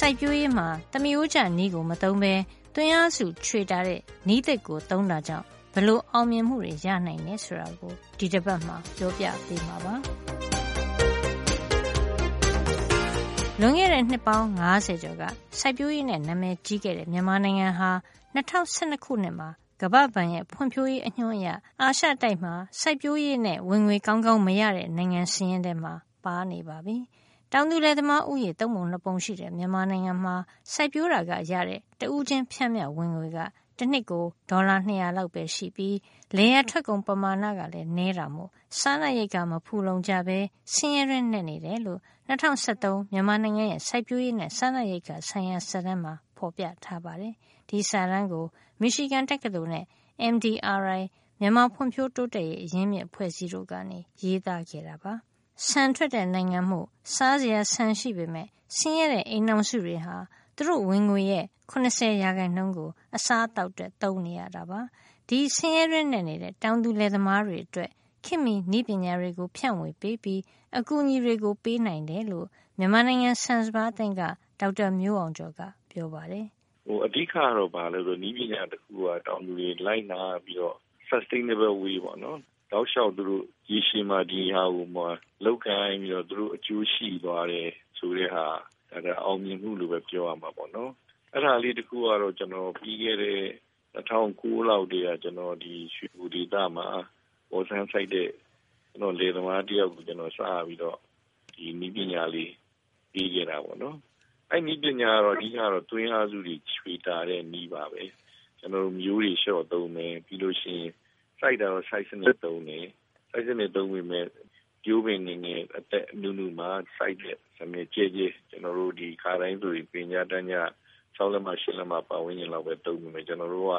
စိုက်ပျိုးရေးမှာသမယိုးကျနည်းကိုမသုံးဘဲသွင်းအားစုခြွေတာတဲ့နည်းသစ်ကိုသုံးတာကြောင့်ဘလို့အောင်မြင်မှုတွေရနိုင်လဲဆိုတာကိုဒီတစ်ပတ်မှာပြောပြပေးမှာပါလွန်ခဲ့တဲ့နှစ်ပေါင်း90ကျော်ကစိုက်ပျိုးရေးနဲ့နာမည်ကြီးခဲ့တဲ့မြန်မာနိုင်ငံဟာ2012ခုနှစ်မှာကမ္ဘာ့ဘဏ်ရဲ့ဖွံ့ဖြိုးရေးအညွှန်းအရအာရှတိုက်မှာစိုက်ပျိုးရေးနဲ့ဝင်ငွေကောင်းကောင်းမရတဲ့နိုင်ငံစာရင်းထဲမှာပါနေပါပြီ။ တောင်သူလယ်သမားဦးရေ သုံးပုံနှစ်ပုံရှိတဲ့ မြန်မာနိုင်ငံမှာ စိုက်ပျိုးတာကရတဲ့ တဦးချင်းဖြန့်မြတ်ဝင်ငွေက တနှစ်ကို ဒေါ်လာ200လောက်ပဲရှိပြီး လယ်ယာထွက်ကုန်ပမာဏကလည်း နည်းတာမို့ စားနပ်ရိက္ခာ မဖူလုံကြဘဲ ဆင်းရဲတွင်းနက်နေတယ်လို့2013မြန်မာနိုင်ငံရဲ့ စိုက်ပျိုးရေးနဲ့ စားနပ်ရိက္ခာဆိုင်ရာ စာတမ်းမှာ ဖော်ပြထားပါတယ်။ဒီစာတမ်းကို မီရှီဂန်တက္ကသိုလ်နဲ့ MDRI မြန်မာဖွံ့ဖြိုးတိုးတက်ရေး အရင်းမြစ် အဖွဲ့အစည်းတို့ကနေရေးသားခဲ့တာပါ။ ဆန်ထွက်တဲ့နိုင်ငံမို့ စားစရာဆန်ရှိပေမယ့် ဆင်းရဲတဲ့ အိမ်ထောင်စုတွေဟာ သူတို့ဝင်ငွေရဲ့ ၇၀%ကို အစားအသောက်အတွက် သုံးနေရတာပါ။ဒီဆင်းရဲတွင်းနက်နေတဲ့ တောင်သူလယ်သမားတွေအတွက် ခေတ်မီနည်းပညာတွေကို ဖြန့်ဝေပေးပြီး အကူအညီတွေ ပေးနိုင်တယ်လို့ မြန်မာနိုင်ငံဆန်စပါးအသင်းက ဒေါက်တာမျိုးအောင်ကျော်က ပြောပါတယ်။အဓိကတော့ ဘာလဲဆိုတော့ နည်းပညာတခုက တောင်သူတွေ လိုက်နာပြီးတော့ sustainable way ပေါ့နော်။ တောက်လျှောက်သူတို့ရေရှည်မှာဒီဟာကိုလုပ်ကိုင်ပြီးတော့သူတို့အကျိုးရှိသွားတယ်ဆိုတဲ့ဟာအောင်မြင်မှုလို့ပဲပြောရမှာပေါ့နော်။အဲဒါလေးတခုကတော့ကျနော်ပြီးခဲ့တဲ့၂၀၀၉လောက်တည်းကကျနော်ဒီရွှေဘိုဒေသမှာပေါ်ဆန်းစိုက်တဲ့လယ်သမားတယောက်ကိုကျနော်စပြီးတော့ဒီနည်းပညာလေးပေးခဲ့တာပေါ့နော်။အဲဒီနည်းပညာကတော့အဓိကတော့သွင်းအားစုတွေခြွေတာတဲ့နည်းပါပဲ။ကျနော်တို့မျိုးတွေလျှော့သုံးမယ်။ပြီးလို့ရှိရင် စိုက်တာတော့စိုက်စနစ်သုံးတယ်။စိုက်စနစ်သုံးပေမယ့်ပျိုးပင်ငယ်ငယ်အသက်နုနုမှာစိုက်တဲ့စနစ်ကျဲကျဲကျနော်တို့ခါတိုင်းဆိုရင်ပင်ကြားတန်းကြား၆လက်မ၈လက်မပတ်ဝန်းကျင်လောက်ပဲသုံးပေမယ့်ကျနော်တို့က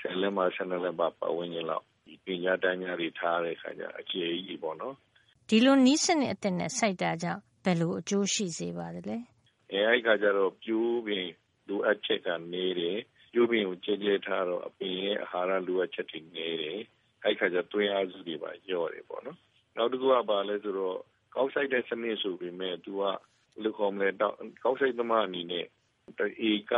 ၁၀လက်မ၁၂လက်မပတ်ဝန်းကျင်လောက်ပင်ကြားတန်းကြားတွေထားတဲ့အခါကျတော့အကျယ်ကြီးပေါ့နော်။ဒီလိုနည်းစနစ်အသစ်နဲ့စိုက်တာကြောင့်ဘယ်လိုအကျိုးရှိစေပါသလဲ။အဲဒီအခါကျတော့ပျိုးပင်လိုအပ်ချက်ကနည်းတယ်။ပျိုးပင်ကိုကျဲကျဲထားတော့အပင်ရဲ့အာဟာရလိုအပ်ချက်တွေနည်းတယ်။ အဲဒီအခါကျသွင်းအားစုတွေပါလျော့တယ်ပေါ့နော်။နောက်တခုကဘာလဲဆိုတော့ကောက်စိုက်တဲ့စနစ်ဆိုပေမယ့်သူကဘယ်လိုခေါ်မလဲကောက်စိုက်သမားအနေနဲ့တဧက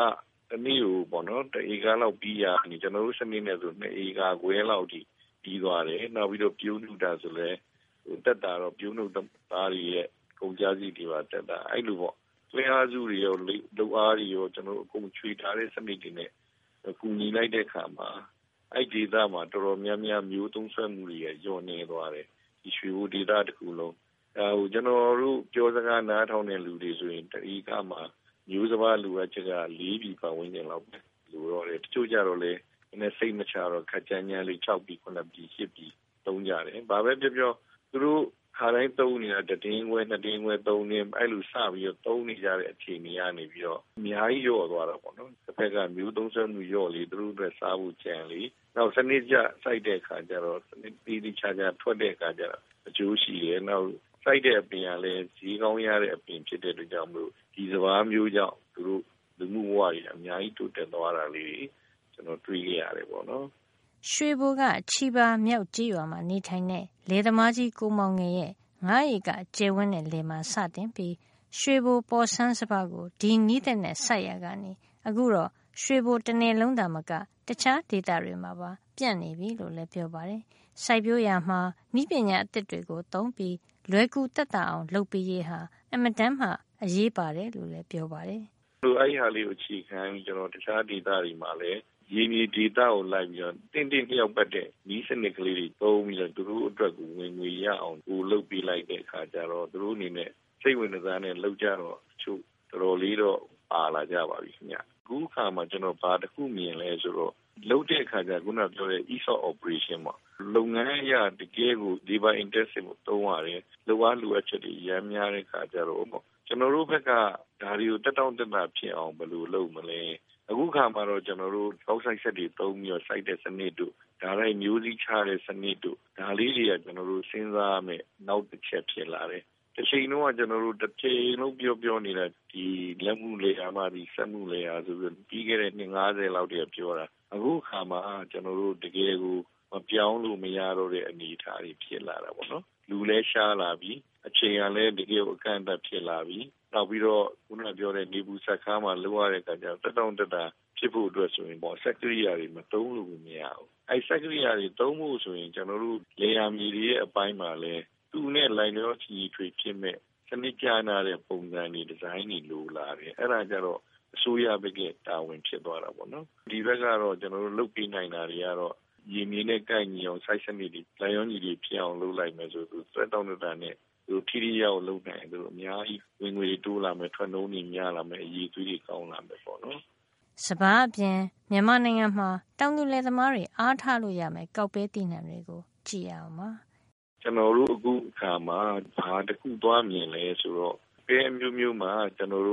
တနေ့ကိုပေါ့နော်တဧကလောက်ပြီးရရင်ကျွန်တော်တို့စနစ်နဲ့ဆို2ဧကခွဲလောက်ထိပြီးသွားတယ်နောက်ပြီးတော့ပြုံးနှုတ်တာဆိုလဲတက်တာတော့ပြုံးနှုတ်သားတွေရဲ့ကုန်ကြစည်တွေပါတက်တာအဲ့လိုပေါ့သွေးအားစုတွေရောလုံအားတွေရောကျွန်တော်တို့အကုန်ချွေထားတဲ့စနစ်တွေနဲ့ကူညီလိုက်တဲ့အခါမှာ အဲ့ဒေသမှာတော်တော်များများမျိုးသုံးဆွဲမှုတွေရညော့နေသွားတယ်ဒီရွှေဘိုဒေသတစ်ခုလုံးအဲဟိုကျွန်တော်တို့ပြောစကားနားထောင်တဲ့လူတွေဆိုရင်တတိကမှာမျိုးစပါးလူအပ်ချက်က၄ပြည်ပတ်ဝန်းကျင်လောက်ပဲလူတော့တယ်တချို့ကြတော့လေနည်းစိတ်မချတော့ခက်ကြမ်းကြမ်းလေး6ပြည်9ပြည်10ပြည်သုံးကြတယ်ဘာပဲပြောပြောသူတို့ခါတိုင်းသုံးနေတာတတင်းခွဲနှစ်တင်းခွဲသုံးနေအဲ့လိုစပြီးတော့သုံးနေကြတဲ့အခြေအနေကနေပြီးတော့အများကြီးရော့သွားတော့ပေါ့နော်တစ်ဖက်ကမျိုးသုံးဆွဲမှုရော့လေသူတို့အတွက်စားဖို့ကြံလေ နောက်စနစ်ကျစိုက်တဲ့အခါကျတော့စနစ်တီးတီးချာချာထွက်တဲ့အခါကျတော့အကျိုးရှိတယ်နောက်စိုက်တဲ့အပင်ကလည်းဈေးကောင်းရတဲ့အပင်ဖြစ်တဲ့အတွက်ကြောင့်မလို့ဒီစဘာမျိုးကြောင့်သူတို့လူမှုဘဝတွေအများကြီးတိုးတက်သွားတာလေးကျွန်တော်တွေ့ခဲ့ရတယ်ပေါ့နော်ရွှေဘိုကချီပါမြောက်ကြီးရွာမှာနေထိုင်တဲ့လေသမားကြီးကိုမောင်ငယ်ရဲ့9ဧကကျယ်ဝန်းတဲ့လေမှာစတင်ပြီးရွှေဘိုပေါ်ဆန်းစပါးကိုဒီနီးတဲ့နဲ့ဆက်ရကနေအခုတော့ရွှေဘိုတနယ်လုံးသာမက တခြားဒေသတွေမှာပါ ပြန့်နေပြီလို့လည်း ပြောပါတယ်။စိုက်ပျိုးရာမှာဤပညာအသစ်တွေကိုသုံးပြီး လွယ်ကူတက်တာအောင် လုပ်ပေးရေးဟာအမတမ်းမှ အရေးပါတယ်လို့လည်း ပြောပါတယ်။လိုအဲ့ဟာလေးကိုခြေခံပြီး ကျွန်တော်တခြားဒေသတွေမှာလည်း ရေမြေဒေတာကို လိုက်ပြီးတော့တင့်တင့်လျောက်ပတ်တဲ့နီးစနစ်ကလေးတွေ သုံးပြီးတော့ သူတို့အတွက်ကို ဝင်ငွေရအောင်ကိုလုပ်ပေးလိုက်တဲ့ အခါကျတော့ သူတို့အနေနဲ့ စိတ်ဝင်စားနဲ့ လုပ်ကြတော့ချို့ တော်တော်လေးတော့ ပါလာကြပါပြီခင်ဗျ အခုခါမှာ ကျွန်တော် ဘာတစ်ခုမြင်လဲဆိုတော့ လုပ်တဲ့အခါကျခုနပြောတဲ့ ESOP operation ပေါ့လုပ်ငန်းရတကယ်ကို labor intensive ကိုသုံးရတယ်လိုအားလိုအပ်ချက်တွေရမ်းများတဲ့အခါကျတော့ပေါ့ကျွန်တော်တို့ဘက်ကဒါတွေကိုတက်တောင့်တက်တာဖြစ်အောင်ဘယ်လိုလုပ်မလဲအခုခါမှာတော့ကျွန်တော်တို့ကောက်ဆိုင်ဆက်တွေသုံးပြီးတော့စိုက်တဲ့စနစ်တို့ဒါလိုက်မျိုးစည်းချတဲ့စနစ်တို့ဒါလေးတွေကကျွန်တော်တို့စဉ်းစားရမယ်နောက်တစ်ချက်ဖြစ်လာတယ်တစ်ချိန်လုံးကကျွန်တော်တို့တစ်ချိန်လုံးပြောပြောနေတာဒီလက်မှုလေယာမှဒီစက်မှုလေယာဆိုပြီးပြီးခဲ့တဲ့နှစ်90လောက်တည်းပြောတာ အခုခါမှာ ကျွန်တော်တို့ တကယ်ကို မပြောင်းလို့မရတော့တဲ့ အနေအထားတွေ ဖြစ်လာတာပေါ့နော် လူလဲရှားလာပြီ အချိန်ကလည်း တကယ်အကန့်အသတ်ဖြစ်လာပြီ နောက်ပြီးတော့ ခုနပြောတဲ့ နေဘူးဆက်ခါးမှာလိုရတဲ့အခါကျတော့တက်တောင့်တက်တာဖြစ်ဖို့အတွက်ဆိုရင်ပေါ့စက်ကရိယာတွေ မသုံးလို့မရဘူး အဲစက်ကရိယာတွေ သုံးဖို့ဆိုရင် ကျွန်တော်တို့လေယာမြေတွေရဲ့ အပိုင်းမှာလဲသူနဲ့ လိုက်ရောချီထွေဖြစ်မဲ့စနစ်ကျနာတဲ့ ပုံစံတွေ ဒီဇိုင်းတွေ လိုလာတယ် အဲ့ဒါကြတော့ အစိုးရဘက်က တာဝန်ဖြစ်သွားတာပေါ့နော် ဒီဘက်ကတော့ ကျွန်တော်တို့ လုပ်ပြနိုင်တာတွေကတော့ရင်းမြစ်နဲ့ ကိုက်ညီအောင်စိုက်စနစ်တွေလမ်းရောညီတွေဖြစ်အောင် လုပ်လိုက်မယ်ဆိုသူသက်တောင့်တတာနဲ့သူထိရိရောက်လုပ်နိုင်သူအများကြီး ဝင်ငွေ တိုးလာမယ် ထွက်နှုန်းတွေများလာမယ် အရေးသွေးတွေ ကောင်းလာမယ်ပေါ့နော် စပါးအပြင် မြန်မာနိုင်ငံမှာ တောင်သူလယ်သမားတွေ အားထားလို့ရမယ်ကောက်ပဲတည်နှံတွေကို ကြည့်ရအောင်ပါ ကျွန်တော်တို့ အခုအခါမှာ ဘာတစ်ခုသွားမြင်လဲဆိုတော့ ပဲမျိုးမျိုးမှာ ကျွန်တော်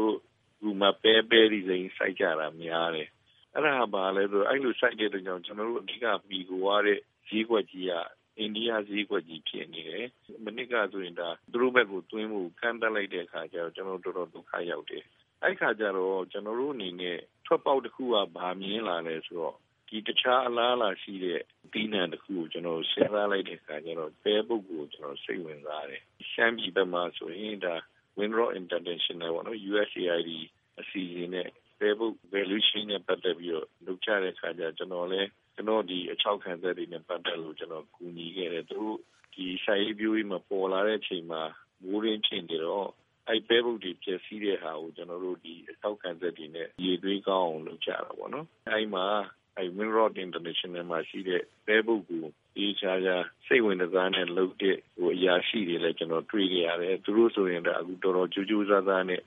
တို့ဒီမှာပဲပဲဒီစိမ်းစိုက်ကြတာများတယ်အဲ့ဒါဘာလဲဆိုတော့အဲ့လိုစိုက်တဲ့အတွက်ကြောင့်ကျွန်တော်တို့အဓိကပြီးကိုရတဲ့ဈေးကွက်ကြီးကအိန္ဒိယဈေးကွက်ကြီးဖြစ်နေတယ်။မနစ်ကဆိုရင်ဒါသူတို့ဘက်ကိုတွင်းမှုကန့်တက်လိုက်တဲ့အခါကျတော့ကျွန်တော်တို့တော်တော်ဒုက္ခရောက်တယ်။အဲ့ခါကျတော့ကျွန်တော်တို့အနေနဲ့ထွက်ပေါက်တစ်ခုကဘာမြင်လာလဲဆိုတော့ဒီတခြားအလားအလာရှိတဲ့ပြီးနံတစ်ခုကိုကျွန်တော်စဉ်းစားလိုက်တဲ့အခါကျတော့ပဲပုတ်ကိုကျွန်တော်စိတ်ဝင်စားတယ်။ရှမ်းပြည်ဘက်မှာဆိုရင်ဒါ Windrow International ပေါ့နော် USAID အစီအစဉ်နဲ့ Facebook valuation နဲ့ပတ်သက်ပြီးတော့လုပ်ကြတဲ့အခါကျကျွန်တော်လည်းကျွန်တော်ဒီအချောက်ခံသက်တွေနဲ့ပတ်သက်လို့ကျွန်တော်ကူညီခဲ့တယ်သူတို့ဒီဆိုင်ရေးပြိုးကြီးမှာပေါ်လာတဲ့အချိန်မှာမိုးရင်းဖြစ်နေတော့အဲ့ပဲဘုတ်တွေပြည့်စည်တဲ့ဟာကိုကျွန်တော်တို့ဒီအထောက်ခံသက်တွေနဲ့ရေသွေးကောင်းအောင်လုပ်ကြတာပေါ့နော်အဲ့မှာ အဲ့ Winrod International မှာရှိတဲ့ပဲဘုတ်ကိုဒီချာချာစိတ်ဝင်စားနဲ့လုပ်တဲ့ဟိုအရာရှိတွေလည်းကျွန်တော်တွေ့ကြရတယ်သူတို့ဆိုရင်တော့အခုတော်တော်ကြိုးကြိုးစားစားနဲ့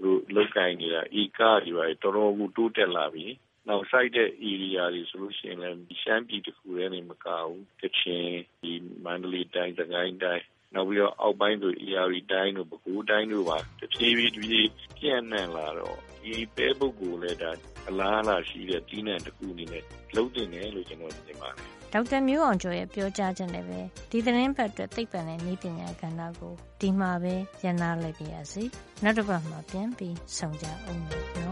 သူတို့လုတ်ကင်နေတာဤကားတွေပါတော်တော်ကိုတိုးတက်လာပြီနောက်ဆိုင်တဲ့ area တွေဆိုလို့ရှိရင်လည်းရှမ်းပြည်တခုတည်းနေမကဘူးကချင်ဒီမန္တလေးတိုင်းစကိုင်းတိုင်း နောက်ပြီးတော့အောက်ပိုင်းဆို ERI တိုင်းတို့ပဲခူးတိုင်းတို့ပါတဖြည်းဖြည်းတဖြည်းပြန့်နှံ့လာတော့ဒီပဲပုတ်ကိုလည်းဒါအလားအလာရှိတဲ့တီးနှံတစ်ခုအနေနဲ့လုံးတင်တယ်လို့ကျွန်တော်မြင်ပါတယ်ဒေါက်တာမျိုးအောင်ကျော်ရဲ့ပြောကြားချက်နဲ့ပဲဒီသတင်းပတ်အတွက်သိပ္ပံနဲ့နည်းပညာကဏ္ဍကိုဒီမှာပဲရန်နာလိုက်ပါရစေနောက်တစ်ပတ်မှာပြန်ပြီးဆုံကြအောင်နော်